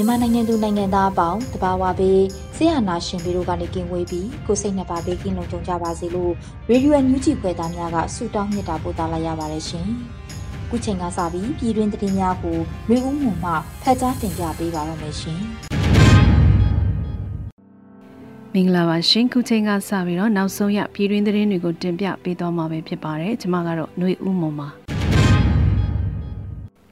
မြန်မာနိုင်ငံသူနိုင်ငံသားအပေါင်းတဘာဝဘေးဆရာနာရှင်ပြီးတို့ကနေကင်းဝေးပြီးကိုစိတ်နှစ်ပါးဘေးကင်းလုံခြုံကြပါစေလို့ရေဒီယိုအန်ယူဂျီခွဲသားများကဆုတောင်းမြတ်တာပို့သလာရပါတယ်ရှင်။ခုချိန်ကစပြီးပြည်တွင်းသတင်းများကိုရွေဦးမှုမှဖတ်ကြားတင်ပြပေးပါရမရှင်။မင်္ဂလာပါရှင်ခုချိန်ကစပြီးတော့နောက်ဆုံးရပြည်တွင်းသတင်းတွေကိုတင်ပြပေးသွားမှာပဲဖြစ်ပါတယ်ကျွန်မကတော့ຫນွေဦးမုံပါ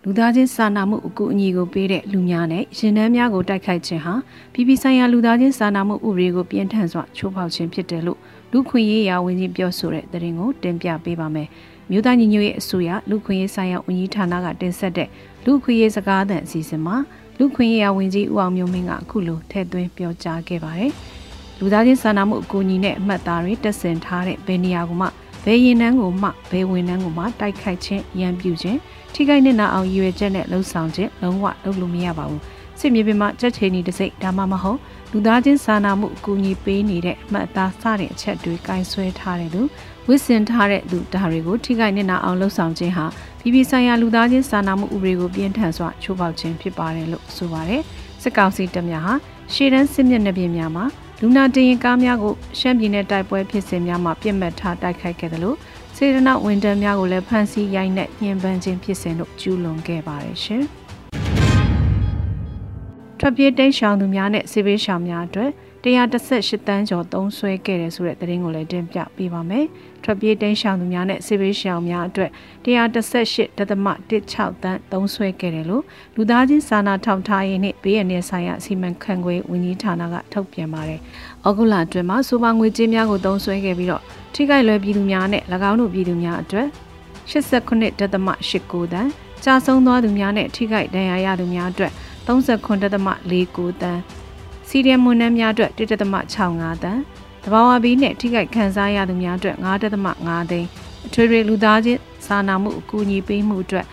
လူသားချင်းစာနာမှုအကူအညီကိုပေးတဲ့လူများနဲ့ရင်နှန်းများကိုတိုက်ခိုက်ခြင်းဟာပြည်ပဆိုင်ရာလူသားချင်းစာနာမှုဥပဒေကိုပြင်းထန်စွာချိုးဖောက်ခြင်းဖြစ်တယ်လို့လူခွင့်ရေးရာဝန်ကြီးပြောဆိုတဲ့သတင်းကိုတင်ပြပေးပါမယ်။မြို့သားညီညွတ်ရေးအစိုးရလူခွင့်ရေးဆိုင်ရာဝန်ကြီးဌာနကတင်ဆက်တဲ့လူခွင့်ရေးစကားသံအစီအစဉ်မှာလူခွင့်ရေးရာဝန်ကြီးဦးအောင်မျိုးမင်းကအခုလိုထည့်သွင်းပြောကြားခဲ့ပါတယ်။လူသားချင်းစာနာမှုအကူအညီနဲ့အမှတ်အသားတွေတက်ဆင်ထားတဲ့ဘယ်နေရာကမှ ဘယ်ရင်နှန်းကိုမှဘယ်ဝင်နှန်းကိုမှတိုက်ခိုက်ခြင်းရန်ပြုခြင်းထိခိုက်နစ်နာအောင်ရည်ရွယ်ချက်နဲ့လှုံ့ဆော်ခြင်းလုံးဝလုပ်လို့မရပါဘူးစစ်မြေပြင်မှာကြက်ချေနီတစိ့ဒါမှမဟုတ်လူသားချင်းစာနာမှုအကူအညီပေးနေတဲ့အမှတ်အသားစတဲ့အချက်တွေကင်ဆွဲထားတဲ့လူဝစ်စင်ထားတဲ့လူဒါတွေကိုထိခိုက်နစ်နာအောင်လှုံ့ဆော်ခြင်းဟာပြည်ပဆိုင်ရာလူသားချင်းစာနာမှုဥပဒေကိုပြင်းထန်စွာချိုးဖောက်ခြင်းဖြစ်ပါတယ်လို့ဆိုပါတယ်စစ်ကောင်စီတပ်များဟာရှေ့တန်းစစ်မျက်နှာပြင်များမှာ လူနာတင်ရင်ကားများကိုရှမ်းပြည်နယ်တိုက်ပွဲဖြစ်စဉ်များမှာပြစ်မှတ်ထားတိုက်ခိုက်ခဲ့တယ်လို့စေတနာဝန်တန်းများကိုလည်းဖမ်းဆီးရိုက်နှက်ညှဉ်းပန်းခြင်းဖြစ်စဉ်တို့ကျူးလွန်ခဲ့ပါတယ်ရှင်။ထွက်ပြေးတိတ်ရှောင်သူများနဲ့စေဘေးရှောင်များအတွက် 118တန်းကျော်သုံးဆွဲခဲ့တယ်ဆိုတဲ့သတင်းကိုလည်းတင်ပြပေးပါမယ်။ထွက်ပြေးတိမ်းရှောင်သူများနဲ့စစ်ဘေးရှောင်များအတွက်118.16တန်းသုံးဆွဲခဲ့တယ်လို့လူသားချင်းစာနာထောက်ထားရေးနှင့်ဘေးရန်ဆိုင်ရာစီမံခန့်ခွဲဝန်ကြီးဌာနကထုတ်ပြန်ပါတယ်။ဩဂုတ်လအတွင်းမှာစူပါငွေကြေးများကိုသုံးဆွဲခဲ့ပြီးတော့ထိခိုက်လွယ်ပြည်သူများနဲ့၎င်းတို့ပြည်သူများအတွက်89.89တန်းကြာဆုံးသွားသူများနဲ့ထိခိုက်ဒဏ်ရာရသူများအတွက်39.49တန်း စီရီယမ်မွန်နှမ်းများအတွက်1.65တန်းတဘာဝဘီနဲ့ထိခိုက်ခံစားရသူများအတွက်9.5သိန်းအထွေထွေလူသားချင်းစာနာမှုအကူအညီပေးမှုအတွက်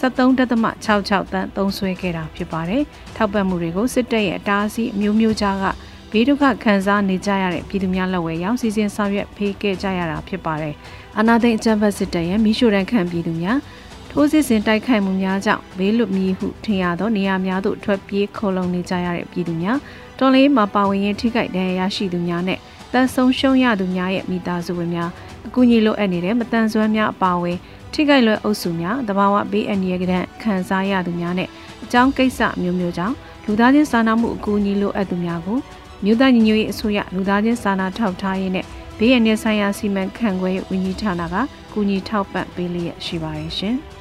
73.66တန်းသုံးစွဲခဲ့တာဖြစ်ပါတယ်။ထောက်ပံ့မှုတွေကိုစစ်တပ်ရဲ့အတားအဆီးအမျိုးမျိုးကြားကဘေးဒုက္ခခံစားနေကြရတဲ့ပြည်သူများလက်ဝဲရောက်စီစဉ်ဆောင်ရွက်ဖေးခဲ့ကြရတာဖြစ်ပါတယ်။အနာသိန်းအကြံဖတ်စစ်တပ်ရဲ့မိရှုရန်ခံပြည်သူများထိုးစစ်ဆင်တိုက်ခိုက်မှုများကြောင့်ဘေးလွတ်မည်ဟုထင်ရသောနေရာများသို့ထွက်ပြေးခိုလုံနေကြရတဲ့ပြည်သူများ တော်လေးမှာပါဝင်ရင်ထိခိုက်ဒဏ်ရာရရှိသူများနဲ့တန်ဆုံရှုံးရသူများရဲ့မိသားစုဝင်များအကူအညီလိုအပ်နေတဲ့မတန်ဆွမ်းများအပါအဝင်ထိခိုက်လွယ်အုပ်စုများတဘာဝဘေးအန္တရာယ်ကတည်းခံစားရသူများနဲ့အကြောင်းကိစ္စမျိုးမျိုးကြောင့်လူသားချင်းစာနာမှုအကူအညီလိုအပ်သူများကိုမြို့သားညီညွတ်ရေးအစိုးရလူသားချင်းစာနာထောက်ထားရေးနဲ့ဘေးရန်နယ်ဆိုင်ရာစီမံခန့်ခွဲရေးဝန်ကြီးဌာနကကူညီထောက်ပံ့ပေးလျက်ရှိပါတယ်ရှင်။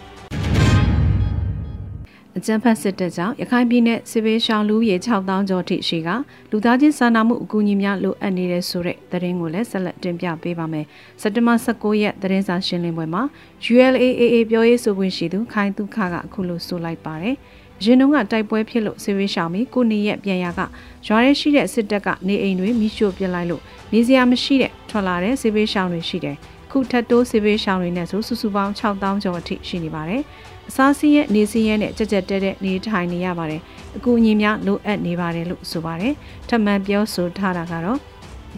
အကြံဖတ်စစ်တပ်ကြောင့်ရခိုင်ပြည်နယ်စစ်ဘေးရှောင်လူရေ6000ကျော်ထိရှိကလူသားချင်းစာနာမှုအကူအညီများလိုအပ်နေတဲ့ဆိုတဲ့သတင်းကိုလည်းဆက်လက်တင်ပြပေးပါမယ်။စက်တင်ဘာ16ရက်သတင်းစာရှင်းလင်းပွဲမှာ ULAAA ပြောရေးဆိုခွင့်ရှိသူခိုင်တုခကအခုလိုဆိုလိုက်ပါတယ်။ရင်တုန်းကတိုက်ပွဲဖြစ်လို့စစ်ဘေးရှောင်ပြီးကိုနေရက်ပြန်ရကရွာရဲရှိတဲ့စစ်တပ်ကနေအိမ်တွေမိရှို့ပစ်လိုက်လို့နေစရာမရှိတဲ့ထွက်လာတဲ့စစ်ဘေးရှောင်တွေရှိတယ်။ခုထပ်တိုးစစ်ဘေးရှောင်တွေနဲ့ဆိုစုစုပေါင်း6000ကျော်အထိရှိနေပါတယ်။ အစားစီးရဲနေစီးရဲနဲ့ကြက်ကြက်တဲတဲနေထိုင်နေရပါတယ်အကူအညီများလိုအပ်နေပါတယ်လို့ဆိုပါတယ်ထပ်မံပြောဆိုထားတာကတော့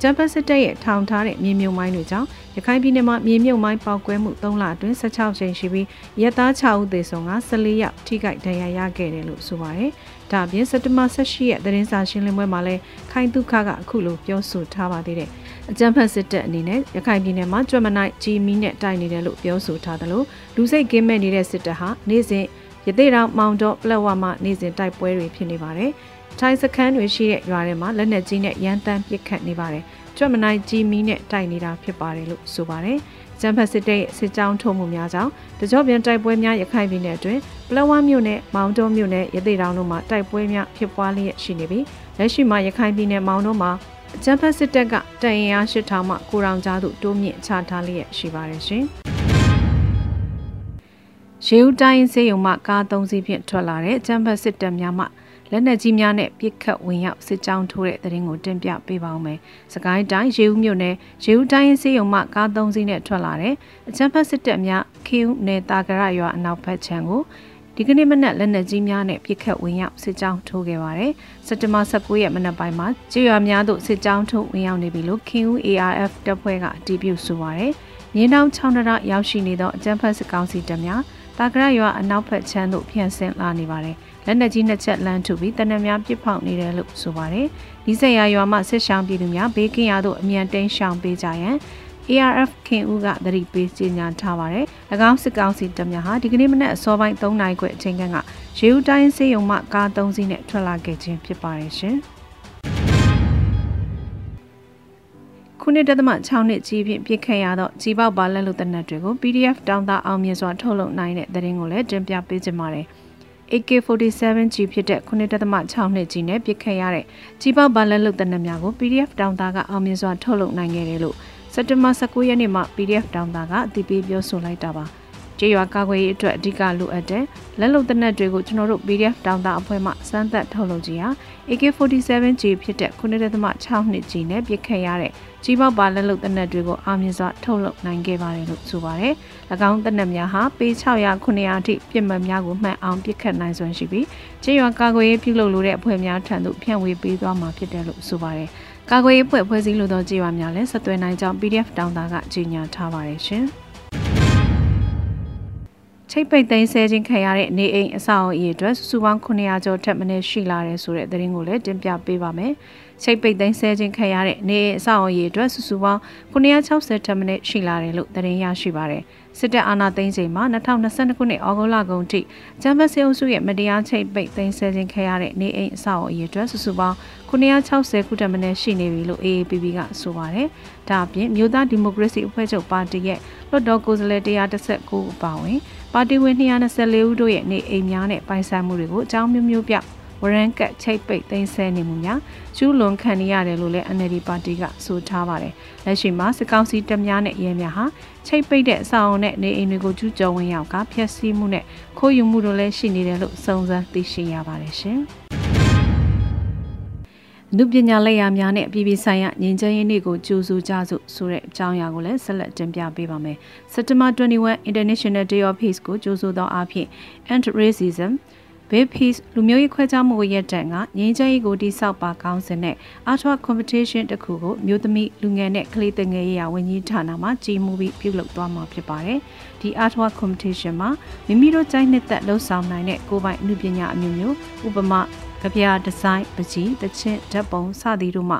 ဂျပန်စစ်တပ်ရဲ့ထောင်ထားတဲ့မြေမြုပ်မိုင်းတွေကြောင့်ရခိုင်ပြည်နယ်မှာမြေမြုပ်မိုင်းပေါက်ကွဲမှု3လအတွင်း16ချိန်ရှိပြီးရဲသား6ဦးသေဆုံးက14ယောက်ထိခိုက်ဒဏ်ရာရခဲ့တယ်လို့ဆိုပါတယ်။ဒါအပြင်စက်တဘာ18ရက်သတင်းစာရှင်းလင်းပွဲမှာလည်းခိုင်တုခကအခုလိုပြောဆိုထားပါသေးတယ်။ အကြမ်းဖက်စစ်တပ်အနေနဲ့ရခိုင်ပြည်နယ်မှာကြွက်မနိုင်ဂျီမီနဲ့တိုက်နေတယ်လို့ပြောဆိုထားသလိုလူစိတ်ကင်းမဲ့နေတဲ့စစ်တပ်ဟာနေ့စဉ်ရသေးတောင်မောင်တော့ပလက်ဝမှာနေ့စဉ်တိုက်ပွဲတွေဖြစ်နေပါတယ်။ထိုင်းစခန်းတွေရှိတဲ့ရွာတွေမှာလက်နက်ကြီးနဲ့ရန်တမ်းပစ်ခတ်နေပါတယ်။ကြွက်မနိုင်ဂျီမီနဲ့တိုက်နေတာဖြစ်ပါတယ်လို့ဆိုပါတယ်။ကျန်းဖက်စစ်တဲ့စစ်ကြောင်းထုံမှုများကြောင့်တကြောပြန်တိုက်ပွဲများရခိုင်ပြည်နယ်အတွင်းပလက်ဝမြို့နယ်မောင်တုံးမြို့နယ်ရသေးတောင်တို့မှာတိုက်ပွဲများဖြစ်ပွားလျက်ရှိနေပြီးလက်ရှိမှာရခိုင်ပြည်နယ်မောင်တုံးမှာ အကြမ်းဖက်စစ်တပ်ကတန်ရင်အားရှစ်ထောင်မှကိုရောင်ကြားသို့တိုးမြင့်ချထားလျက်ရှိပါတယ်ရှင်။ရေဦးတိုင်းစေယုံမှကား၃စီးဖြင့်ထွက်လာတဲ့အကြမ်းဖက်စစ်တပ်များမှလက်နက်ကြီးများနဲ့ပစ်ခတ်ဝင်ရောက်စစ်ကြောင်းထိုးတဲ့တဲ့ရင်ကိုတင်ပြပေးပါဦးမယ်။စကိုင်းတိုင်းရေဦးမြို့နယ်ရေဦးတိုင်းစေယုံမှကား၃စီးနဲ့ထွက်လာတဲ့အကြမ်းဖက်စစ်တပ်များခေဦးနယ်တာကရရွာအနောက်ဘက်ခြမ်းကို ဒီကနေ့မနက်လက်နက်ကြီးများနဲ့ပြစ်ခတ်ဝင်ရောက်စစ်ကြောင်းထိုးခဲ့ပါတယ်။စက်တင်ဘာ19ရက်မနက်ပိုင်းမှာကြေးရွာများသို့စစ်ကြောင်းထိုးဝင်ရောက်နေပြီလို့ခင်ဦး ARF တပ်ဖွဲ့ကအတည်ပြုဆိုပါတယ်။မြင်းတောင်ချောင်းတရရောက်ရှိနေသောအကြမ်းဖက်စစ်ကောင်စီတပ်များတာကရရွာအနောက်ဘက်ခြမ်းသို့ဖြန့်ဆင်းလာနေပါတယ်။လက်နက်ကြီးနှစ်ချက်လမ်းထုပြီးတနက်များပစ်ဖောက်နေတယ်လို့ဆိုပါတယ်။ဒီဆက်ရရွာမှစစ်ရှောင်းပြည်သူများဘေးကင်းရာသို့အမြန်တိမ်းရှောင်ပေးကြရန် ARF ခင်ဦးကသတိပေးကြေညာထားပါတယ်။၎င်းစစ်ကောင်စီတပ်များဟာဒီကနေ့မနက်အစောပိုင်း3နာရီခွဲအချိန်ကရေဦးတိုင်းစေယုံမှကား3စီးနဲ့ထွက်လာခဲ့ခြင်းဖြစ်ပါတယ်ရှင်။ခုနှစ်တသမ6နှစ်ကြီးဖြင့်ပြစ်ခတ်ရသောကြီးပေါက်ပါလက်လူတနက်တွေကို PDF တောင်းတအောင်မြင်စွာထုတ်လုပ်နိုင်တဲ့သတင်းကိုလည်းတင်ပြပေးကြပါမယ်။ AK47G ဖြစ်တဲ့ခုနှစ်တသမ6နှစ်ကြီးနဲ့ပြစ်ခတ်ရတဲ့ကြီးပေါက်ပါလက်လူတနက်များကို PDF တောင်းတကအောင်မြင်စွာထုတ်လုပ်နိုင်ခဲ့တယ်လို့ စက်တင်ဘာ19ရက်နေ့မှာ PDF တောင်းတာကအတည်ပြုပြောဆိုလိုက်တာပါကြေးရွာကာကွယ်ရေးအတွက်အဓိကလိုအပ်တဲ့လက်လုံတနက်တွေကိုကျွန်တော်တို့ PDF တောင်းတာအဖွဲ့မှစမ်းသပ်ထုတ်လုပ်ကြရ AK47G ဖြစ်တဲ့9.6နှစ်ကြီးနဲ့ပြစ်ခတ်ရတဲ့ကြီးပေါက်ပါလက်လုံတနက်တွေကိုအာမြင်စွာထုတ်လုပ်နိုင်ခဲ့ပါတယ်လို့ဆိုပါတယ်။၎င်းတနက်များဟာပေ600 900အထိပြစ်မှတ်များကိုမှန်အောင်ပြစ်ခတ်နိုင်စွမ်းရှိပြီးကြေးရွာကာကွယ်ရေးပြုလုပ်လိုတဲ့အဖွဲ့များထံသို့ဖြန့်ဝေပေးသွားမှာဖြစ်တယ်လို့ဆိုပါတယ်။ ကာကွယ်ရေးဖွဲ့ဖွဲ့စည်းလိုသောကြေးရွာများလည်းဆက်သွယ်နိုင်ကြောင်း PDF တောင်းတာကကြေညာထားပါတယ်ရှင်။ချိတ်ပိတ်သိမ်းဆဲခြင်းခံရတဲ့နေအိမ်အဆောက်အဦအတွက်စုစုပေါင်း900ကျော်ထက်မနည်းရှိလာတယ်ဆိုတဲ့သတင်းကိုလည်းတင်ပြပေးပါမယ်။ချိတ်ပိတ်သိမ်းဆဲခြင်းခံရတဲ့နေအိမ်အဆောက်အဦအတွက်စုစုပေါင်း960ထက်မနည်းရှိလာတယ်လို့သတင်းရရှိပါတယ်။ စစ်တပ်အာဏာသိမ်းချိန်မှာ2022ခုနှစ်ဩဂုတ်လကုန်ထိဂျမ်ဘတ်စေအုပ်စုရဲ့မတရားချိတ်ပိတ်သိမ်းဆည်းခြင်းခဲ့ရတဲ့နေအိမ်အဆောက်အအုံအတွက်စုစုပေါင်း960ခုတမနဲ့ရှိနေပြီလို့ AAPP ကဆိုပါတယ်။ဒါအပြင်မြို့သားဒီမိုကရေစီအဖွဲ့ချုပ်ပါတီရဲ့လွှတ်တော်ကိုယ်စားလှယ်119ဦးပါဝင်ပါတီဝင်224ဦးတို့ရဲ့နေအိမ်များနဲ့ပိုင်ဆိုင်မှုတွေကိုအကြောင်းမျိုးမျိုးပြ ဝရန်ကတ်ချိတ်ပိတ်သိမ်းဆဲနေမှုများကျူးလွန်ခံရတယ်လို့လည်း NLD ပါတီကဆိုထားပါတယ်။လက်ရှိမှာစစ်ကောင်စီတပ်များနဲ့ရဲများဟာချိတ်ပိတ်တဲ့အဆောက်အုံနဲ့နေအိမ်တွေကိုကျူးကျော်ဝင်ရောက်ကဖျက်ဆီးမှုနဲ့ခိုးယူမှုတို့လည်းရှိနေတယ်လို့စုံစမ်းသိရှိရပါတယ်ရှင်။နုပညာလက်ရာများနဲ့ပြည်ပဆိုင်ရာငြိမ်းချမ်းရေးနေ့ကိုကြိုးဆိုကြစို့ဆိုတဲ့အကြောင်းအရာကိုလည်းဆက်လက်တင်ပြပေးပါမယ်။ September 21 International Day of Peace ကိုကြိုးဆိုသောအဖြစ် End Racism Big Peace လူမျိုးရေးခွဲခြားမှုရဲ့တန်ကငင်းချရေးကိုတိစောက်ပါကောင်းစင်တဲ့ Art Competition တစ်ခုကိုမြို့သမီးလူငယ်နဲ့ကလေးငယ်ရေးရာဝန်ကြီးဌာနမှကြီးမှုပြီးပြုလုပ်သွားမှာဖြစ်ပါတယ်။ဒီ Art Competition မှာမိမိတို့ကြိုက်နှစ်သက်လှုပ်ဆောင်နိုင်တဲ့ကိုယ်ပိုင်အမှုပညာအမျိုးမျိုးဥပမာကြပြဒီဇိုင်းပကြီးတချင်းဓာတ်ပုံစသည်တို့မှ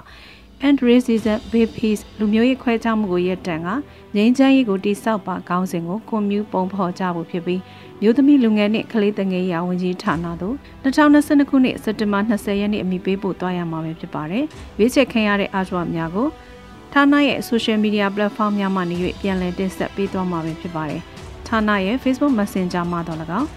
and racism big peace လူမျိုးရေးခွဲခြားမှုကိုရပ်တန့်ကငြိမ်းချမ်းရေးကိုတိစောက်ပါကောင်းစဉ်ကိုကွန်မြူပုံဖော်ကြဖို့ဖြစ်ပြီး မြို့သမီးလူငယ်နှင့်ကလေးတငယ်ရာဝန်ကြီးဌာနသို့2022ခုနှစ်စက်တင်ဘာ20ရက်နေ့အမိပေးပို့သွားရမှာပဲဖြစ်ပါတယ်။ရွေးချယ်ခံရတဲ့အာဂျွာများကိုဌာနရဲ့ social media platform များမှနေ၍ပြန်လည်တင်ဆက်ပေးသွားမှာပဲဖြစ်ပါတယ်။ဌာနရဲ့ Facebook Messenger မှာတော့၎င်း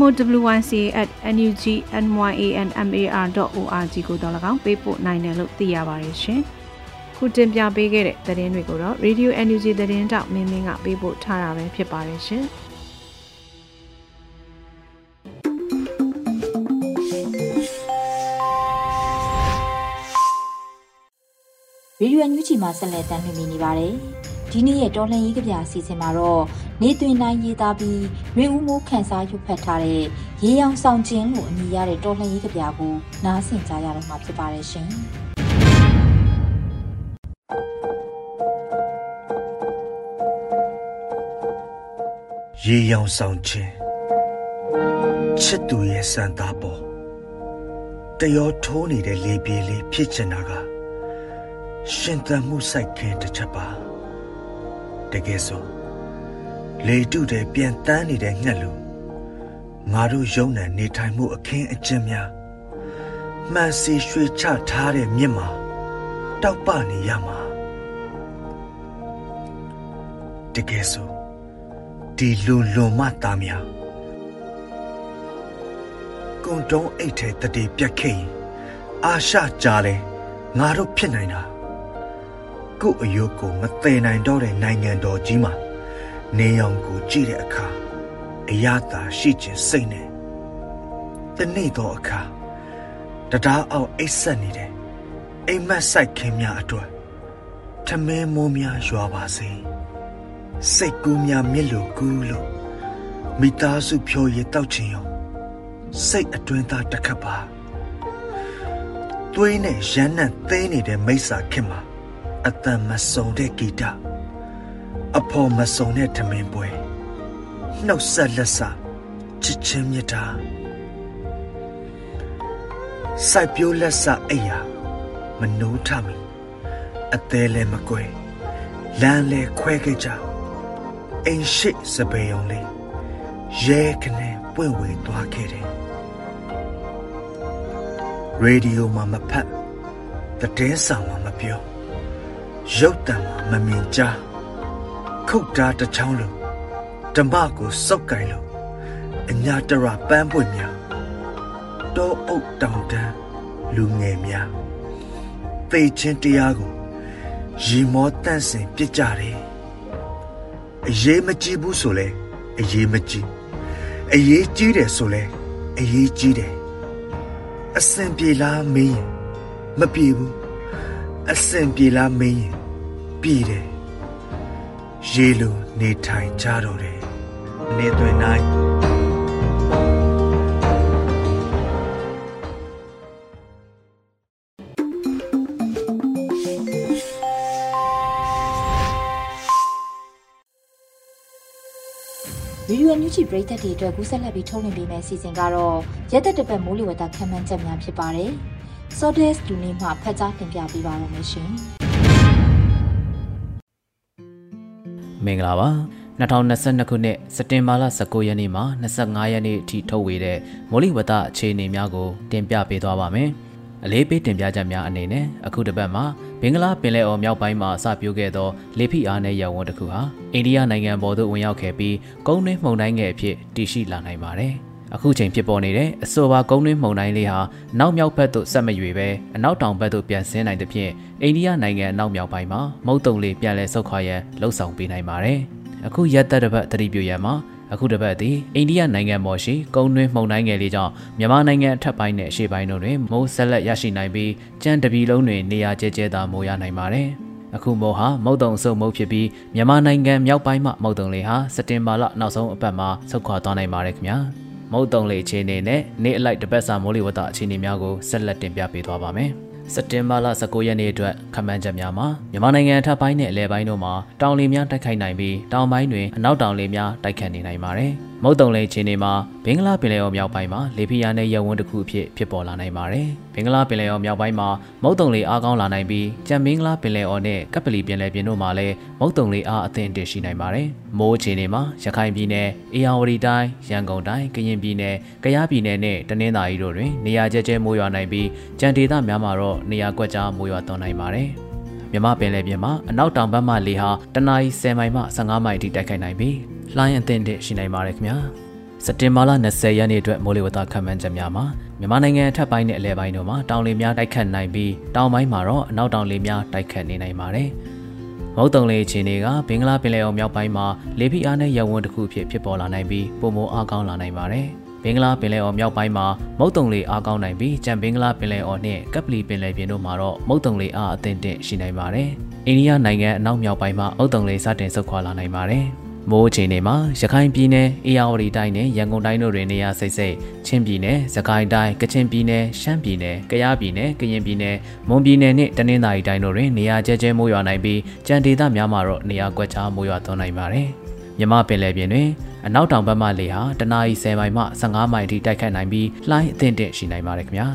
mowyca@nugnyandmar.org ကိုတော့၎င်းပေးပို့နိုင်တယ်လို့သိရပါတယ်ရှင်။ခုတင်ပြပေးခဲ့တဲ့သတင်းတွေကိုတော့ Radio NUG သတင်းတောက်မင်းမင်းကပေးပို့ထားတာပဲဖြစ်ပါတယ်ရှင်။ ရေဒီယိုညူချီမှာဆက်လက်တင်ပြနေပါတယ်။ဒီနေ့ရဲ့တော်လှန်ရေးကြပြအစီအစဉ်မှာတော့နေသွင်းနိုင်ရေးသားပြီးရွေဦးမိုးခန်းစားရွတ်ဖတ်ထားတဲ့ရေရောင်ဆောင်ခြင်းလို့အမည်ရတဲ့တော်လှန်ရေးကြပြကိုနားဆင်ကြရတော့မှာဖြစ်ပါတယ်ရှင်။ရေရောင်ဆောင်ခြင်းချစ်သူရဲ့စံသားပေါ်တရောထိုးနေတဲ့လေပြေးလေးဖြစ်ချင်တာက ရှင်သန်မှုစိုက်ခင်တစ်ချက်ပါတကယ်ဆိုလေတုတဲ့ပြန်တန်းနေတဲ့ငှက်လူငါတို့ယုံနံနေထိုင်မှုအခင်းအကျင်းများမှန်စီရွှေချထားတဲ့မြစ်မှာတောက်ပနေရမှာတကယ်ဆိုဒီလူလွန်မသားများကွန်တုံးအိတ်ထဲတတိပြက်ခဲ့ရင်အာရှကြားလဲငါတို့ဖြစ်နိုင်တာ ကို့အယုတ်ကိုမသိနိုင်တော့တဲ့နိုင်ငံတော်ကြီးမှာနေရောင်ကိုကြည့်တဲ့အခါအရသာရှိခြင်းစိတ်နဲ့တနေ့တော့အခါတရားအောင်အိတ်ဆက်နေတဲ့အိမ်မက်ဆိုင်ခင်းများအတွက်ထမင်းမိုးများရွာပါစေစိတ်ကူးများမြစ်လိုကူးလို့မိသားစုဖြိုရတောက်ချင်ရောစိတ်အတွင်းသားတစ်ခတ်ပါသွေးနဲ့ရမ်းနှံသိနေတဲ့မိစ္ဆာခင်မှာ အတန်မစုံတဲ့ဂီတအဖော်မစုံတဲ့ထမင်းပွဲနှုတ်ဆက်လက်စချစ်ချင်းမြတ်တာစိုက်ပျိုးလက်စအိယာမနိုးထမီအသေးလည်းမကွဲလမ်းလည်းခွဲခဲ့ကြအိမ်ရှိစပေုံလေးရဲခနဲ့ပွင့်ဝေသွားခဲ့တယ်ရေဒီယိုမှာမဖတ်တည်င်းဆောင်မှာမပြော ရုပ်တံမှာမမြင်ကြားခုတ်တားတစ်ချောင်းလုံးဓမ္မကိုစုပ်ကင်လို့အညာတရပန်းပွင့်များတောအုပ်တောင်တန်းလူငယ်များသိချင်းတရားကိုရီမောတန့်စင်ပြစ်ကြတယ်အရေးမကြီးဘူးဆိုလဲအရေးမကြီးအရေးကြီးတယ်ဆိုလဲအရေးကြီးတယ်အစင်ပြေလားမင်းရင်မပြေဘူးအစင်ပြေလားမင်း ရင်ပြေတယ်ရေလိုနေထိုင်ကြတော့တယ်နေသွင်းနိုင်ဗီဒီယိုအန်ယူဂျီပရိသတ်တွေအတွက်ကူးဆက်လက်ပြီးထုတ်လွှင့်ပေးမယ့်အစီအစဉ်ကတော့ရက်သက်တပတ်မိုးလေဝသခန့်မှန်းချက်များဖြစ်ပါတယ်။ Sodes လူနေမှဖတ်ကြားတင်ပြပေးပါရမရှင်။ မင်္ဂလာပါ2022ခုနှစ်စက်တင်ဘာလ19ရက်နေ့မှ25ရက်နေ့အထိထုတ်ဝေတဲ့မိုးလေဝသအခြေအနေများကိုတင်ပြပေးသွားပါမယ်။အလေးပေးတင်ပြချက်များအနေနဲ့အခုတစ်ပတ်မှာဘင်္ဂလားပင်လယ်အော်မြောက်ပိုင်းမှာအစပြုခဲ့သောလေဖိအားနည်းရပ်ဝန်းတစ်ခုဟာအိန္ဒိယနိုင်ငံပေါ်သို့ဝင်ရောက်ခဲ့ပြီးကုန်းတွင်းမှုန်တိုင်းငယ်အဖြစ်တည်ရှိလာနိုင်ပါတယ်။ အခုချိန်ဖြစ်ပေါ်နေတဲ့အဆိုပါကုန်းတွင်းမှုန်တိုင်းလေးဟာနောက်မြောက်ဘက်သို့ဆက်မရွေပဲအနောက်တောင်ဘက်သို့ပြန်ဆင်းနိုင်တဲ့ဖြင့်အိန္ဒိယနိုင်ငံအနောက်မြောက်ပိုင်းမှာမုတ်တုံလေးပြန်လည်ဆုတ်ခွာရန်လှုံ့ဆော်ပေးနိုင်ပါတယ်။အခုရက်သက်တစ်ပတ်သတိပြုရန်မှာအခုတစ်ပတ်သည်အိန္ဒိယနိုင်ငံပေါ်ရှိကုန်းတွင်းမှုန်တိုင်းငယ်လေးကြောင့်မြန်မာနိုင်ငံအထက်ပိုင်းနဲ့အရှေ့ပိုင်းတို့တွင်မိုးဆက်လက်ရရှိနိုင်ပြီးကြမ်းတပီလုံးတွင်နေရာကျဲကျဲသာမိုးရနိုင်ပါတယ်။အခုမိုးဟာမုတ်တုံအဆုပ်မုတ်ဖြစ်ပြီးမြန်မာနိုင်ငံမြောက်ပိုင်းမှမုတ်တုံလေးဟာစက်တင်ဘာလနောက်ဆုံးအပတ်မှာဆုတ်ခွာသွားနိုင်ပါတယ်ခင်ဗျာ။ မုတ်တုံလေးအခြေအနေနဲ့နေ့အလိုက်တပတ်စာမိုးလေဝသအခြေအနေများကိုဆက်လက်တင်ပြပေးသွားပါမယ်။စက်တင်ဘာလ19ရက်နေ့အတွက်ခန့်မှန်းချက်များမှာမြန်မာနိုင်ငံထပ်ပိုင်းနဲ့အလဲပိုင်းတို့မှာတောင်လေများတိုက်ခိုက်နိုင်ပြီးတောင်ပိုင်းတွင်အနောက်တောင်လေများတိုက်ခတ်နေနိုင်ပါတယ်။ မုတ်တုံလေချင်းတွေမှာဘင်္ဂလားပင်လယ်အော်မြောက်ပိုင်းမှာလေဖိအားနဲ့ရပ်ဝန်းတစ်ခုအဖြစ်ဖြစ်ပေါ်လာနိုင်ပါတယ်။ဘင်္ဂလားပင်လယ်အော်မြောက်ပိုင်းမှာမုတ်တုံလေအားကောင်းလာနိုင်ပြီးကြံဘင်္ဂလားပင်လယ်အော်နဲ့ကပ်ပလီပင်လယ်ပြင်တို့မှာလည်းမုတ်တုံလေအားအသင့်တရှိနိုင်ပါတယ်။မိုးချင်းတွေမှာရခိုင်ပြည်နယ်၊အေရဝတီတိုင်း၊ရန်ကုန်တိုင်း၊ကရင်ပြည်နယ်၊ကယားပြည်နယ်နဲ့တနင်္သာရီတို့တွင်နေရာကျကျမိုးရွာနိုင်ပြီးကြံဒေသများမှာတော့နေရာကွက်ကြားမိုးရွာသွန်းနိုင်ပါတယ်။ မြမပင်လယ်ပြင်မှာအနောက်တောင်ဘက်မှလေဟာတနအီ10မိုင်မှ15မိုင်အထိတိုက်ခိုက်နိုင်ပြီးလှိုင်းအသင့်တရှိနိုင်ပါတယ်ခင်ဗျာ။စက်တင်ဘာလ20ရက်နေ့အတွက်မိုးလေဝသခန့်မှန်းချက်များမှာမြန်မာနိုင်ငံအထက်ပိုင်းနဲ့အလဲပိုင်းတို့မှာတောင်လေများတိုက်ခတ်နိုင်ပြီးတောင်ပိုင်းမှာတော့အနောက်တောင်လေများတိုက်ခတ်နေနိုင်ပါတယ်။မုတ်တုံလေအခြေအနေကဘင်္ဂလားပင်လယ်အော်မြောက်ပိုင်းမှာလေဖိအားနဲ့ရပ်ဝန်းတစ်ခုဖြစ်ဖြစ်ပေါ်လာနိုင်ပြီးပုံမအားကောင်းလာနိုင်ပါတယ်။ ဘင်္ဂလားပင်လယ်အော်မြောက်ပိုင်းမှာမုတ်တုံလေအားကောင်းနိုင်ပြီးကြံဘင်္ဂလားပင်လယ်အော်နဲ့ကပ်ပလီပင်လယ်ပြင်တို့မှာတော့မုတ်တုံလေအားအသင့်တင့်ရှိနိုင်ပါတယ်။အိန္ဒိယနိုင်ငံအနောက်မြောက်ပိုင်းမှာမုတ်တုံလေစတင်ဆုတ်ခွာလာနိုင်ပါတယ်။မိုးအခြေအနေမှာရခိုင်ပြည်နယ်အေရဝတီတိုင်းနဲ့ရန်ကုန်တိုင်းတို့တွင်နေရာစိတ်စိတ်ချင်းပြည်နယ်စကိုင်းတိုင်းကချင်ပြည်နယ်ရှမ်းပြည်နယ်ကယားပြည်နယ်ကရင်ပြည်နယ်မွန်ပြည်နယ်နဲ့တနင်္သာရီတိုင်းတို့တွင်နေရာကျဲကျဲမိုးရွာနိုင်ပြီးကြံဒေသများမှာတော့နေရာကွက်ကြားမိုးရွာသွန်းနိုင်ပါတယ် မြမပင်လယ်ပြင်တွင်အနောက်တောင်ဘက်မှလေဟာတနအီ10မိုင်မှ15မိုင်ထိတိုက်ခတ်နိုင်ပြီးလှိုင်းအသင့်တင့်ရှိနိုင်ပါတယ်ခင်ဗျာ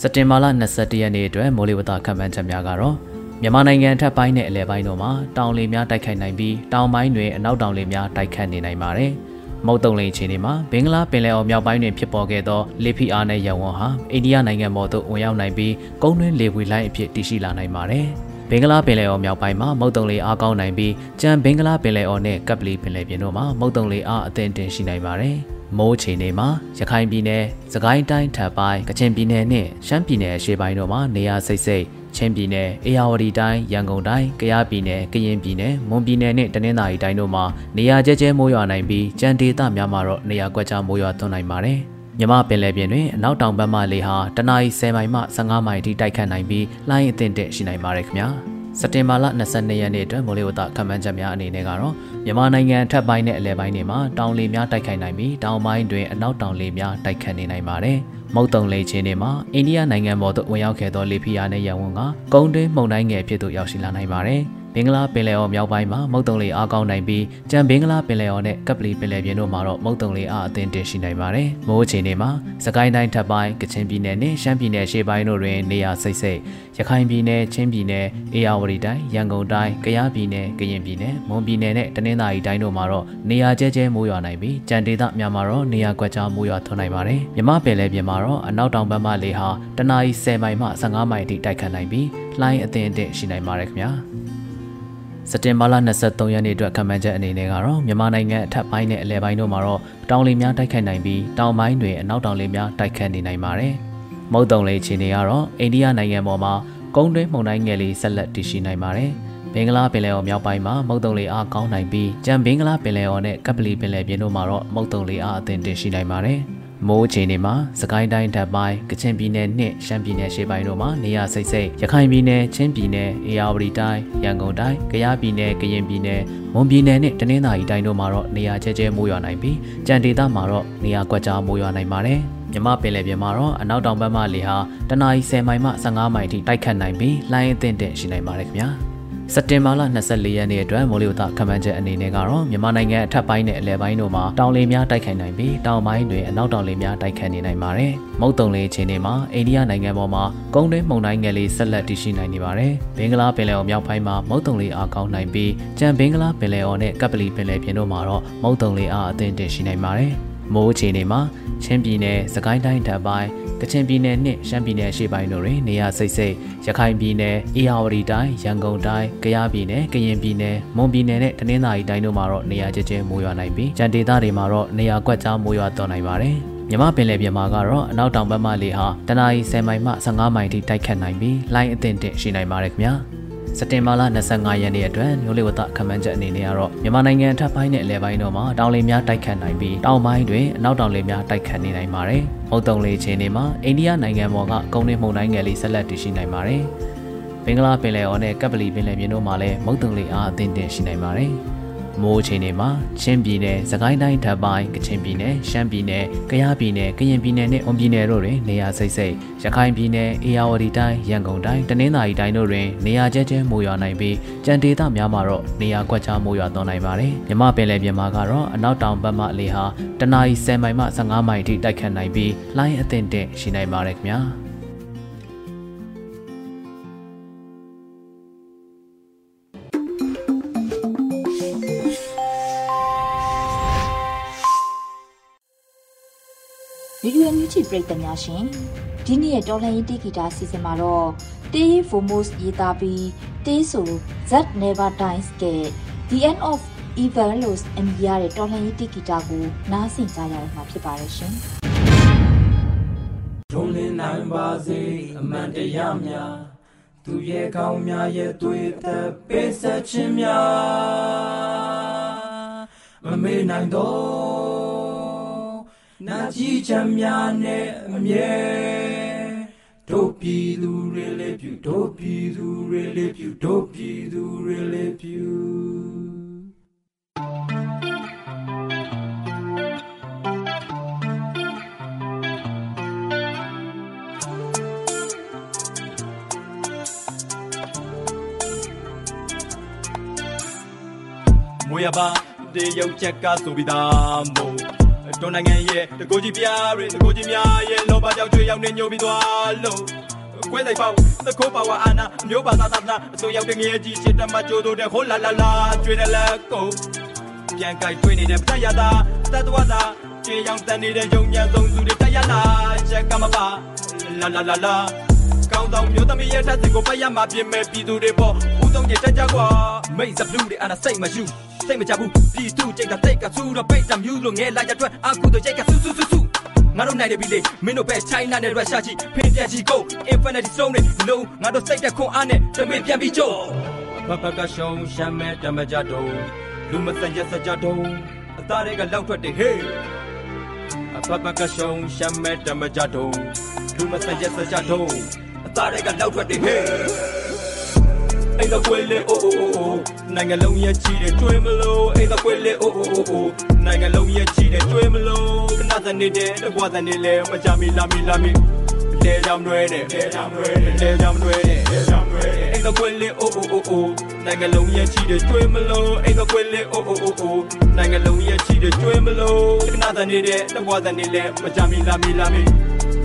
စက်တင်ဘာလ21ရက်နေ့အတွက်မိုးလေဝသခန့်မှန်းချက်များကတော့မြန်မာနိုင်ငံထပ်ပိုင်းနဲ့အလဲပိုင်းတို့မှာတောင်လေများတိုက်ခိုက်နိုင်ပြီးတောင်ပိုင်းတွင်အနောက်တောင်လေများတိုက်ခတ်နေနိုင်ပါတယ်။မုတ်တုံလိန်အခြေအနေမှာဘင်္ဂလားပင်လယ်အော်မြောက်ပိုင်းတွင်ဖြစ်ပေါ်ခဲ့သောလေဖိအားနဲ့ရဝန်းဟာအိန္ဒိယနိုင်ငံပေါ်သို့ဝင်ရောက်နိုင်ပြီးကုန်းတွင်းလေပွေလိုင်းအဖြစ်တည်ရှိလာနိုင်ပါတယ်။ ဘင်္ဂလားပင်လယ်အော်မြောက်ပိုင်းမှာမုတ်တုံလေအားကောင်းနိုင်ပြီးကြံဘင်္ဂလားပင်လယ်အော်နဲ့ကပ်ပလီပင်လယ်ပြင်တို့မှာမုတ်တုံလေအားအသင့်တင်ရှိနိုင်ပါတယ်။မိုးချေနေမှာရခိုင်ပြည်နယ်၊စကိုင်းတိုင်းထပ်ပိုင်း၊ကချင်ပြည်နယ်နဲ့ရှမ်းပြည်နယ်အရှေ့ပိုင်းတို့မှာနေရာစိတ်စိတ်ချင်းပြည်နယ်၊အေရဝတီတိုင်း၊ရန်ကုန်တိုင်း၊ကယားပြည်နယ်၊ကရင်ပြည်နယ်၊မွန်ပြည်နယ်နဲ့တနင်္သာရီတိုင်းတို့မှာနေရာကျဲကျဲမိုးရွာနိုင်ပြီးကြံဒေသများမှာတော့နေရာကွက်ကြားမိုးရွာသွန်းနိုင်ပါတယ်။ မြမပင်လယ်ပြင်တွင်အနောက်တောင်ဘက်မှလေဟာတနအီ10မိုင်မှ15မိုင်ထိတိုက်ခတ်နိုင်ပြီးလှိုင်းအသင့်တဲ့ရှိနိုင်ပါတယ်ခင်ဗျာ။စက်တင်ဘာလ22ရက်နေ့အတွက်မိုးလေဝသခန့်မှန်းချက်များအနေနဲ့ကတော့မြန်မာနိုင်ငံထပ်ပိုင်းနဲ့အလဲပိုင်းတွေမှာတောင်လေများတိုက်ခိုက်နိုင်ပြီးတောင်ပိုင်းတွင်အနောက်တောင်လေများတိုက်ခတ်နေနိုင်ပါတယ်။မုတ်တုံလေချင်းတွေမှာအိန္ဒိယနိုင်ငံပေါ်သို့ဝင်ရောက်ခဲ့သောလေဖိအားနဲ့ရန်ဝန်ကကုန်းတွင်းမှုန်တိုင်းငယ်ဖြစ်သို့ရောက်ရှိလာနိုင်ပါတယ်။ ဘင်္ဂလားပင်လယ်အော်မြောက်ပိုင်းမှာမုတ်တုံလေအားကောင်းနိုင်ပြီးကြံဘင်္ဂလားပင်လယ်အော်နဲ့ကပလီပင်လယ်ပြင်တို့မှာတော့မုတ်တုံလေအားအသင့်တင်ရှိနိုင်ပါတယ်။မိုးအခြေအနေမှာစကိုင်းတိုင်းထပ်ပိုင်းကချင်ပြည်နယ်နဲ့ရှမ်းပြည်နယ်ရှေ့ပိုင်းတို့တွင်နေရာစိတ်စိတ်ရခိုင်ပြည်နယ်ချင်းပြည်နယ်အေရဝတီတိုင်းရန်ကုန်တိုင်းကယားပြည်နယ်ကရင်ပြည်နယ်မွန်ပြည်နယ်နဲ့တနင်္သာရီတိုင်းတို့မှာတော့နေရာကျဲကျဲမိုးရွာနိုင်ပြီးကြံဒေသများမှာတော့နေရာကွက်ကြားမိုးရွာထွန်းနိုင်ပါတယ်။မြမပင်လယ်ပြင်မှာတော့အနောက်တောင်ဘက်မှလေဟာတနအီ10မိုင်မှ15မိုင်ထိတိုက်ခတ်နိုင်ပြီးလှိုင်းအသင့်အင့်ရှိနိုင်ပါတယ်ခင်ဗျာ။ စက်တင်ဘာလ23ရက်နေ့အတွက်ခံမှန်းချက်အနေနဲ့ကတော့မြန်မာနိုင်ငံအထက်ပိုင်းနဲ့အလယ်ပိုင်းတို့မှာတော့တောင်လေများတိုက်ခိုက်နိုင်ပြီးတောင်ပိုင်းတွင်အနောက်တောင်လေများတိုက်ခတ်နေနိုင်ပါတယ်။မုတ်တုံလေခြေနေကတော့အိန္ဒိယနိုင်ငံပေါ်မှာကုန်းတွင်းမှုန်တိုင်းငယ်လေးဆက်လက်တည်ရှိနိုင်ပါတယ်။ဘင်္ဂလားပင်လယ်အော်မြောက်ပိုင်းမှာမုတ်တုံလေအားကောင်းနိုင်ပြီးကြံဘင်္ဂလားပင်လယ်အော်နဲ့ကပ်ပလီပင်လယ်ပြင်တို့မှာတော့မုတ်တုံလေအားအသင့်တင်ရှိနိုင်ပါတယ်။ မိုးချိန်တွေမှာစကိုင်းတိုင်းဓာတ်ပိုင်းကချင်ပြည်နယ်နှင့်ရှမ်းပြည်နယ်ရှေ့ပိုင်းတို့မှာနေရာစိတ်စိတ်ရခိုင်ပြည်နယ်ချင်းပြည်နယ်အေရဝတီတိုင်းရန်ကုန်တိုင်းကယားပြည်နယ်ကရင်ပြည်နယ်မွန်ပြည်နယ်နဲ့တနင်္သာရီတိုင်းတို့မှာတော့နေရာကျဲကျဲမိုးရွာနိုင်ပြီးကြံဒေသမှာတော့နေရာကွက်ကြားမိုးရွာနိုင်ပါတယ်မြမပင်လယ်ပြင်မှာတော့အနောက်တောင်ဘက်မှလေဟာတနအီ10မိုင်မှ15မိုင်ထိတိုက်ခတ်နိုင်ပြီးလှိုင်းအသင့်တဲ့ရှိနိုင်ပါတယ်ခင်ဗျာ။ စက်တင်ဘာလ24ရက်နေ့အတွက်မိုးလေဝသခန့်မှန်းချက်အနေနဲ့ကတော့မြန်မာနိုင်ငံအထက်ပိုင်းနဲ့အလယ်ပိုင်းတို့မှာတောင်လေများတိုက်ခိုက်နိုင်ပြီးတောင်ပိုင်းတွင်အနောက်တောင်လေများတိုက်ခတ်နေနိုင်ပါတယ်။မုတ်တုံလေအခြေအနေမှာအိန္ဒိယနိုင်ငံပေါ်မှာကုန်းတွင်းမှုန်တိုင်းငယ်လေးဆက်လက်တည်ရှိနိုင်နေပါတယ်။ဘင်္ဂလားပင်လယ်အော်မြောက်ပိုင်းမှာမုတ်တုံလေအားကောင်းနိုင်ပြီးကြံဘင်္ဂလားပင်လယ်အော်နဲ့ကပ်ပလီပင်လယ်ပြင်တို့မှာတော့မုတ်တုံလေအားအသင့်တင်ရှိနိုင်ပါတယ်။ မိုးအခြေအနေမှာချင်းပြည်နယ်၊စကိုင်းတိုင်းဓာတ်ပိုင်းကချင်ပြည်နယ်နှင့်ရှမ်းပြည်နယ်ရှေ့ပိုင်းတို့တွင်နေရာစိတ်စိတ်ရခိုင်ပြည်နယ်အေရဝတီတိုင်းရန်ကုန်တိုင်းကယားပြည်နယ်ကရင်ပြည်နယ်မွန်ပြည်နယ်နဲ့တနင်္သာရီတိုင်းတို့မှာတော့နေရာကျကျမိုးရွာနိုင်ပြီးကြံဒေသတွေမှာတော့နေရာကွက်ကြားမိုးရွာသွန်းနိုင်ပါတယ်မြမပင်လယ်ပြင်မှာကတော့အနောက်တောင်ဘက်မှလေဟာတနအီ10မိုင်မှ15မိုင်ထိတိုက်ခတ်နိုင်ပြီးလိုင်းအသင့်တင့်ရှိနိုင်ပါတယ်ခင်ဗျာ။ စက်တင်ဘာလ25ရက်နေ့အတွက်မျိုးလေဝသခန့်မှန်းချက်အနေနဲ့ကတော့မြန်မာနိုင်ငံထပ်ပိုင်းနဲ့အလဲပိုင်းတို့မှာတောင်လေများတိုက်ခတ်နိုင်ပြီးတောင်ပိုင်းတွင်အနောက်တောင်လေများတိုက်ခတ်နေနိုင်ပါတယ်။မုတ်တုံလေချင်းတွေမှာအိန္ဒိယနိုင်ငံပေါ်ကကုန်းနှင်းမှုန်တိုင်းငယ်လေးဆက်လက်တည်ရှိနိုင်ပါတယ်။ဘင်္ဂလားပင်လယ်အော်နဲ့ကပ်ပလီပင်လယ်ပြင်တို့မှာလည်းမုတ်တုံလေအားအသင့်တင်ရှိနိုင်ပါတယ်။ မိုးချိန်တွေမှာချင်းပြည်နယ်၊စကိုင်းတိုင်းထပ်ပိုင်းကချင်ပြည်နယ်၊ရှမ်းပြည်နယ်၊ကယားပြည်နယ်၊ကရင်ပြည်နယ်နဲ့အွန်ပြည်နယ်တို့တွင်နေရာစိတ်စိတ်ရခိုင်ပြည်နယ်၊အေရဝတီတိုင်း၊ရန်ကုန်တိုင်း၊တနင်္သာရီတိုင်းတို့တွင်နေရာကျဲကျဲမိုးရွာနိုင်ပြီးကြံဒေသများမှာတော့နေရာကွက်ကြားမိုးရွာသွန်းနိုင်ပါတယ်။မြမပင်လယ်ပြင်မှာကတော့အနောက်တောင်ဘက်မှလေဟာတနအီ10မိုင်မှ15မိုင်အထိတိုက်ခတ်နိုင်ပြီးလိုင်းအသင့်တင့်ရှိနိုင်ပါတယ်ခင်ဗျာ။ ဗီဒီယိုမြူချီပရိသတ်များရှင်ဒီနေ့ရဲ့တော်လှန်ရေးတေဂီတာစီစဉ်မှာတော့တေးဖိုမို့စ်ရေးသားပြီးတေးဆို Z Never Dies က The End of Evil လို့အမည်ရတဲ့တော်လှန်ရေးတေဂီတာကိုနားဆင်ကြရမှာဖြစ်ပါတယ်ရှင်ထုံးလင်းနိုင်ပါစေအမှန်တရားများသူရဲ့ကောင်းများရဲ့တွေ့တဲ့ပေးဆက်ခြင်းများမမေ့နိုင်တော့ နာကြည်ချမ်းများနဲ့အမြဲတို့ပြည်သူတွေလေးပြုတို့ပြည်သူတွေလေးပြုတို့ပြည်သူတွေလေးပြုမွေရပါတေရုပ်ချက်ကဆိုပြီးသားမို့ တွန်းနိုင်ငံရဲ့တကိုကြီးပြားတွေတကိုကြီးများရဲ့လောဘကြောင့်ချွေရောက်နေညိုပြီးသွားလို့ခွဲလိုက်ပေါက်သခိုးပါဝါအာနာမျိုးပါသာသာနာအစိုးရောက်တဲ့ငရေကြီးချစ်တမကြိုးတို့တဲ့ဟိုလာလာလာကျွေးတယ်လက်ကိုပြန်ကြိုက်တွေ့နေတဲ့ပတရတာတတ်တော်သာကျေရောင်တန်နေတဲ့ယုံမြန်ဆုံးစုတွေတရလာချက်ကမပါလာလာလာလာ ကောင်းဆောင်မျိုးသမီးရဲ့ထက်စင်ကိုပတ်ရမှာပြင်မဲ့ပြည်သူတွေပေါ့ဦးဆုံးကြီးတက်ကြကွာမိတ်စပလူတွေအနာစိတ်မရှိစိတ်မကြဘူးပြည်သူကြိတ်ကတိတ်ကဆူတော့ပိတ်တမြူးလို့ငဲလိုက်ရအတွက်အခုတော့ကြိတ်ကဆူဆူဆူဆူငါတို့နိုင်တယ်ပြီလေမင်းတို့ပဲ China နဲ့ Russia ကြီးဖင်ပြန်ကြီးကို Infinity Stone တွေလုံးငါတို့စိတ်တက်ခွန်အားနဲ့တမင်ပြန်ပြီးကြို့ဘဘကရှုံးရှမ်းမဲ့တမကြတော့လူမစံရက်စကြတော့အသားတွေကလောက်ထွက်တယ်ဟေးအဘဘကရှုံးရှမ်းမဲ့တမကြတော့ လူမစံရက်စကြတော့အသားတွေကလောက်ထွက်တယ်ဟေးအိမ်တော့ကွေးလေအိုးအိုးအိုးနိုင်ငံလုံးရဲ့ချီတယ်ကျွေးမလို့အိမ်တော့ကွေးလေအိုးအိုးအိုးအိုးနိုင်ငံလုံးရဲ့ချီတယ်ကျွေးမလို့ခဏစနေတဲ့တကွာစနေလေမကြမီလာမီလာမီလေကြောင်တွေတဲ့လေကြောင်တွေတဲ့လေကြောင်တွေတဲ့လေကြောင်တွေတဲ့အိမ်တော့ကွေးလေအိုးအိုးအိုးအိုးနိုင်ငံလုံးရဲ့ချီတယ်ကျွေးမလို့အိမ်တော့ကွေးလေအိုးအိုးအိုးအိုးနိုင်ငံလုံးရဲ့ချီတယ်ကျွေးမလို့ခဏစနေတဲ့တကွာစနေလေမကြမီလာမီလာမီ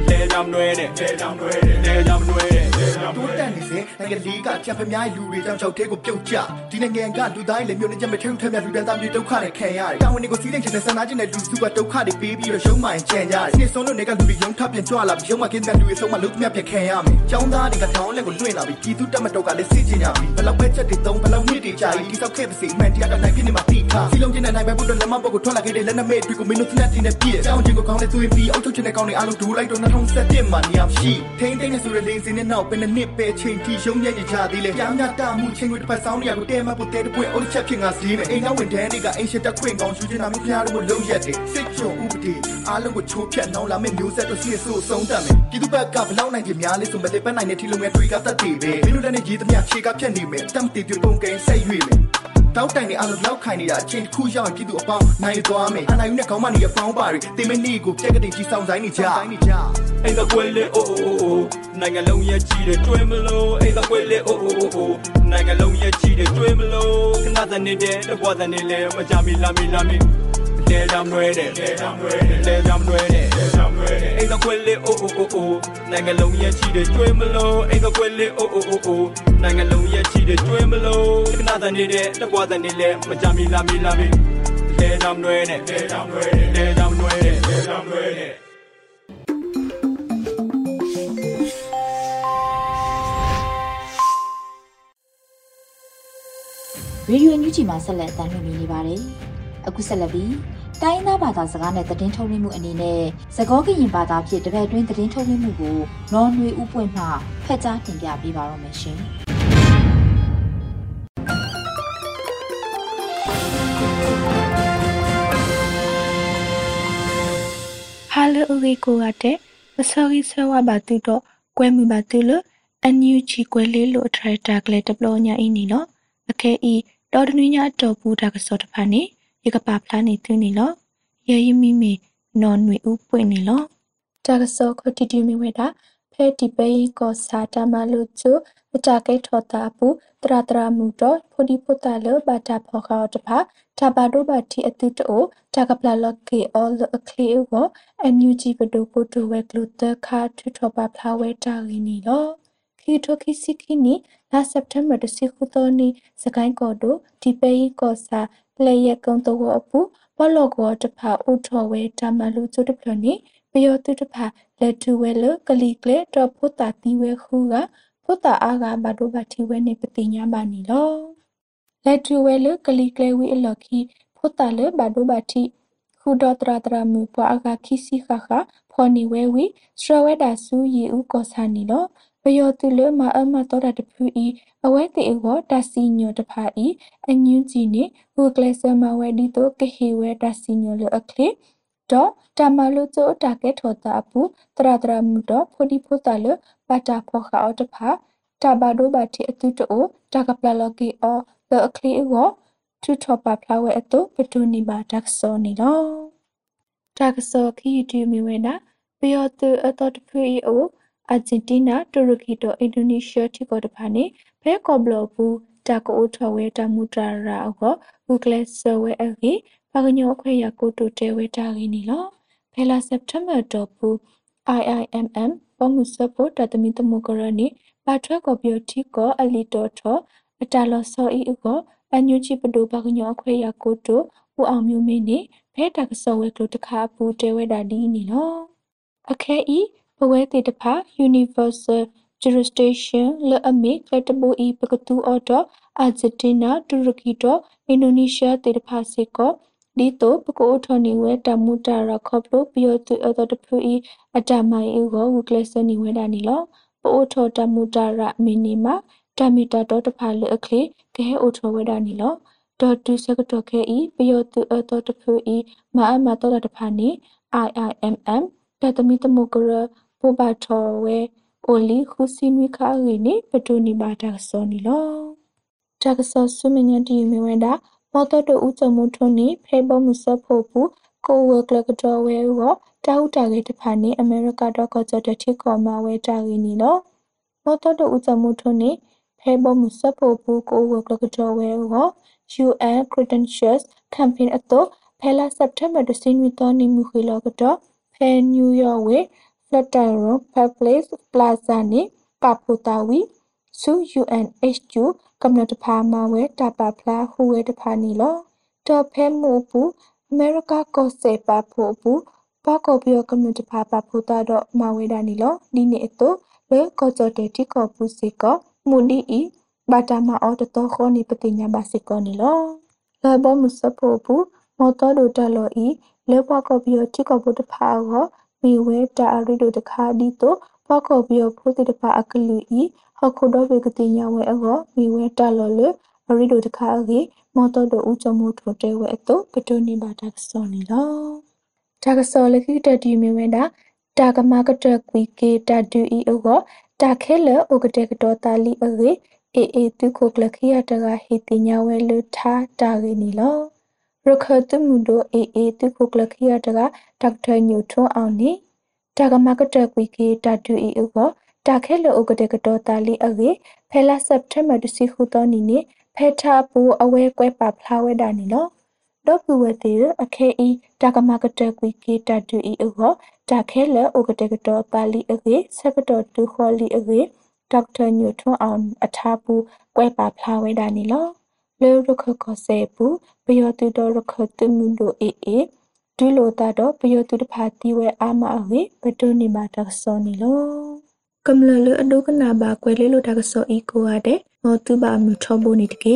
လေကြောင်တွေတဲ့လေကြောင်တွေတဲ့လေကြောင်တွေတဲ့လေကြောင်တွေတိုးတက်နေစေနိုင်ငံလေးကချက်ဖများလူတွေကြောင့်ချောက်သေးကိုပြုတ်ကျဒီနိုင်ငံကလူသားတွေလည်းမျိုးနဲ့ချက်မထုံထက်မြလူတန်းသားမျိုးဒုက္ခတွေခံရတယ်တာဝန်တွေကိုစီးတဲ့ချက်နဲ့ဆန္ဒချင်းနဲ့လူစုကဒုက္ခတွေပေးပြီးတော့ရုံးမှန်ကြံကြတယ်နှစ်ဆုံးလို့နေကလူတွေရုံးထပ်ပြန်ကြွလာပြီးရုံးမှကင်းတဲ့လူတွေဆုံးမလုံးမြတ်ပြခံရမယ်ចောင်းသားတွေကတောင်းလက်ကိုလွှင့်လာပြီးပြည်သူတက်မတော်ကလည်းစစ်ချင်ကြပြီးဘလောက်ပဲချက်တွေသုံးဘလောက်နှစ်တွေကြာပြီးတိဆောက်ခဲ့ပါစေအမှန်တရားတော့နိုင်ဖြစ်နေမှာတိထားစီလုံးချင်းနဲ့နိုင်ပဲဘုဒ္ဓလက်မပုတ်ကိုထွက်လာခဲ့တဲ့လက်နက်မဲ့တွေကိုမင်းတို့စနက်တင်နဲ့ပြည့်အကြောင်းချင်းကိုကောင်းတဲ့သွေးပြီးအောက်ထုတ်ချင်တဲ့ကောင်းတွေအားလုံးဒူလိုက်တော့2017မှာနေရာရှိထိန်းသိမ်းနေဆိုတဲ့လင်းစင်းနဲ့နောက်ပဲနှစ်ပဲချိန်တီရုံးရည်ကြသေးလေပြောင်းရတာမှုချင်းကိုတစ်ပတ်ဆောင်နေရကိုတဲမဖို့တဲတပွင့်အိုးချက်ဖြစ်ငါစည်းမယ်အိမ်နောက်ဝင်တဲ့နေကအင်ရှက်တက်ခွင့်ကောင်းယူချင်တာမျိုးဖျားလို့မလုံးရက်တယ်စစ်ချုံဥပဒေအားလုံးကိုချိုးဖြတ်နှောင်းလာမယ့်မျိုးဆက်တို့စစ်ဆိုးဆုံးတတ်မယ်ပြည်သူဘက်ကဘလောက်နိုင်ကြများလဲဆိုမလေးပတ်နိုင်တဲ့ထီလုံးငယ်တွေကတတ်တည်ပဲမင်းတို့လည်းရေးသမျှခြေကဖြတ်နေမယ်တမ်တီတူပုံကဲဆက်ရွေ့မယ်တောက်တိုင်နေအလုံးလောက်ခိုင်နေတာအချင်းတစ်ခုရောက်ရင်ပြည်သူအပေါင်းနိုင်သွားမယ်အနာယူနဲ့ခေါင်းမနေရဖောင်းပါတွေတင်မနေကိုပြက်ကတိကြီးဆောင်ဆိုင်နေကြဆိုင်နေကြ အိမ်တော့ကွေးလေအိုးအိုးအိုးနိုင်ငံလုံးရဲ့ကြီးတယ်ကျွေးမလို့အိမ်တော့ကွေးလေအိုးအိုးအိုးအိုးနိုင်ငံလုံးရဲ့ကြီးတယ်ကျွေးမလို့ခဏစနေတဲ့တကွာစနေလေမကြမီလာမီလာမီလေကြောင်တွေတဲ့လေကြောင်တွေတဲ့လေကြောင်တွေတဲ့လေကြောင်တွေတဲ့အိမ်တော့ကွေးလေအိုးအိုးအိုးအိုးနိုင်ငံလုံးရဲ့ကြီးတယ်ကျွေးမလို့အိမ်တော့ကွေးလေအိုးအိုးအိုးအိုးနိုင်ငံလုံးရဲ့ကြီးတယ်ကျွေးမလို့ခဏစနေတဲ့တကွာစနေလေမကြမီလာမီလာမီလေကြောင်တွေတဲ့လေကြောင်တွေတဲ့လေကြောင်တွေတဲ့လေကြောင်တွေတဲ့ ရေဒီယိုညူချီမှာဆက်လက်တင်ပြနေပါတယ်။အခုဆက်လက်ပြီးတိုင်းသားဘာသာစကားနဲ့သတင်းထုတ်လွှင့်မှုအနေနဲ့သကောကရင်ဘာသာဖြင့်တပတ်တွင်းသတင်းထုတ်လွှင့်မှုကိုနော်နွေဥပွင့်မှဖက်ကြားတင်ပြပေးပါတော့မယ်ရှင်။ Halo uri ko ate masori sawa batu to kwe mi batu lo anyu chi kwe le lo try tag le deplo nya ini lo ake i do dnu nya to pu da ka so ta pha ni ye ka pa phla ni tu ni lo ye yi mi mi non nwi u pwe ni lo ta ka so ko ti ti mi we da phe ti pe ko sa ta ma lo chu မတာကိတ်ထောတာပူတရတရမူတော့ဖိုဒီပိုတာလဘာတာဖောခါတဖာတာဘာဒိုဘာတီအတူတိုတာကပလာလကေအော်လအခလီဝအန်ယူဂျီဘဒိုပိုတိုဝဲကလုတခါထူထောပါဖလာဝဲတာလီနီလော ခီတိုခီစီခီနီလာစက်တမ်ဘာတစီခုသောနီစကိုင်းကော်တိုဒီပေယီကောစာလေယကုံတော့အပူဘလော့ကောတဖာဥထောဝဲတာမလူကျုတဖလနီပယောတုတဖာလက်တူဝဲလကလီကလေတော့ဖို့တာတီဝဲခူကဖုတာအာဂါဘဒိုဘတိဝဲနေပတိညာဘာနီလောလက်တူဝဲလကလီကလေဝီအလခီဖုတာလေဘဒိုဘတိခုဒတရတရမူပွားအာဂါခီစီခခဖော်နီဝဲဝီစရဝဲဒါဆူယီဥကောဆာနီလော ဘယောတူလမအမတော်တာတဖူဤအဝဲတေဝဒါစီညိုတဖာဤအညင်းကြီးနေဟူကလဆမဝဲဒီတိုကဟီဝဲဒါစီညိုလအခလီတော့တမလူကျိုတာကဲထောတာပူတရတရမှုတော့ဖိုဒီဖိုတာလပတာဖောခအောတဖာတဘာဒိုဘာတီအတူတိုတာကပလလကီအောလအခလီဝတူထောပါဖလာဝဲအတူပတူနီဘာတက်ဆောနီလောတက်ဆောခီတီမီဝဲနာပယောတူအတော်တဖူအို အာဂျင်တီးနာတူရကီတိုအင်ဒိုနီးရှားတီကောတဖာနေဖဲကောဘလဘူးတာကိုထော်ဝဲတမူတရာအောဥကလက်ဆဝဲအဂီပါကညောအခွေရကိုတိုတဲဝဲတာဂီနီလောဖဲလာစက်တမ်ဘာတော့ဘူး IIMM ပေါ်မှုစဖို့တတမီတမကရနီပါထွက်ကောပြောတီကောအလီတော်ထောအတာလောဆောဤဥကောအန်ယူချီပဒိုဘကညောခွေရကိုတိုဦးအောင်မျိုးမင်းနေဖဲတကဆောဝဲကလိုတခါပူတဲဝဲတာဒီနီလောအခဲဤ ဘဝဲတေတဖာ Universal Jurisdiction လအမိကလတဘူဤပကတူအော်တော့အာဂျင်တီနာတူရကီတော့အင်ဒိုနီးရှားတေတဖာစေကောဒီတိုပကိုထော်နီဝဲတမူတာရခေါပလိုပီယိုတူအတော်တဖူဤအတမိုင်ဥကိုဝကလစနီဝဲတာနီလောပိုထော်တမူတာရမီနီမာတမီတာတော့တဖာလအခလေကဲအိုထော်ဝဲတာနီလောဒေါ်တူစကတော့ခဲဤပီယိုတူအတော်တဖူဤမာအမတော်တဖာနီ IIMM တတမီတမကရ ပိုပါထော်ဝဲအိုလီခုစီနွိခါရီနီပတူနီဘာတာစောနီလောတာကဆောဆုမညတီမီဝဲတာမော်တော်တို့ဦးချမှုထွန်းနေဖေဘောမှုစဖို့ဘူးကိုဝကလကတော်ဝဲဝတာဟုတာကေတဖာနေအမေရိကတော့ကောကြတဲ့ထိကောမဝဲတာရင်းနီလောမော်တော်တို့ဦးချမှုထွန်းနေဖေဘောမှုစဖို့ဘူးကိုဝကလကတော်ဝဲဝ UN Credentials Campaign အတော့ဖဲလာစက်တမ်ဘာဒစင်းဝီတော်နေမှုခေလောကတော့ဖဲနယူးယောက်ဝဲ Flatiron Public Plaza နေပပိုတာဝီဆူ UNHQ ကမ္နတဖာမဝဲတပဖလာဟူဝဲတဖာနီလောတော့ဖဲမှုပူအမေရိကကောစေပါဖို့ပူပါကောပြောကမ္နတဖာပပိုတာတော့မဝဲတာနီလောဒီနေအတော့လေကောကြတဲ့တိကောပူစေကောမူနီဤဘာတာမအော်တတော်ခေါနီပတိညာဘာစေကောနီလောလေဘောမစဖို့ပူမော်တော်တို့တလောဤလေဘောကောပြောတိကောပူတဖာကော မီဝဲတာရီတို့တခါဒီတော့ပောက်ကောပြီးဖိုးတိတပါအကလူဤဟခုဒဘေကတိညာဝဲအောမီဝဲတာလော်လေအရီတို့တခါကြီးမော်တော်တို့ဦးချမှုထိုတဲဝဲအတော့ပတိုနေပါတာစောနေလောတာကစောလခိတတီမီဝဲတာတာကမကတကွီကေတတူဤအောတာခဲလဥကတဲ့ကတော့တာလီအေအေအေတုကိုကလခိယတကဟေတိညာဝဲလူထားတာရင်းနီလော ရခတ်မှုတို့အေအေတုခုကလခိယတကဒေါက်တာညူထွန်းအောင်နိတာကမကတကွီကေတာတူအီဥကတာခဲလောဥကတဲ့ကတော့တာလီအကေဖဲလာစက်တမ်ဘာတစီခုတော်နီနိဖဲထာပူအဝဲကွဲပါဖလာဝဲတာနီလောဒေါပူဝတေအခဲအီတာကမကတကွီကေတာတူအီဥကတာခဲလောဥကတဲ့ကတော့တာလီအကေဆက်ကတော့တူခေါ်လီအကေဒေါက်တာညူထွန်းအောင်အထာပူကွဲပါဖလာဝဲတာနီလော လေရခခဆေပူပယောတူတော်ရခတမှုတို့အေအေဒူလိုတာတော့ပယောတူတဖာတီဝဲအာမအဝေဘတုနေမှာတဆောနီလောကမ္လလအဒုကနာဘာကွယ်လေးလိုတကဆောဤကိုရတဲ့မောတူဘာမြထောဘိုနေတကေ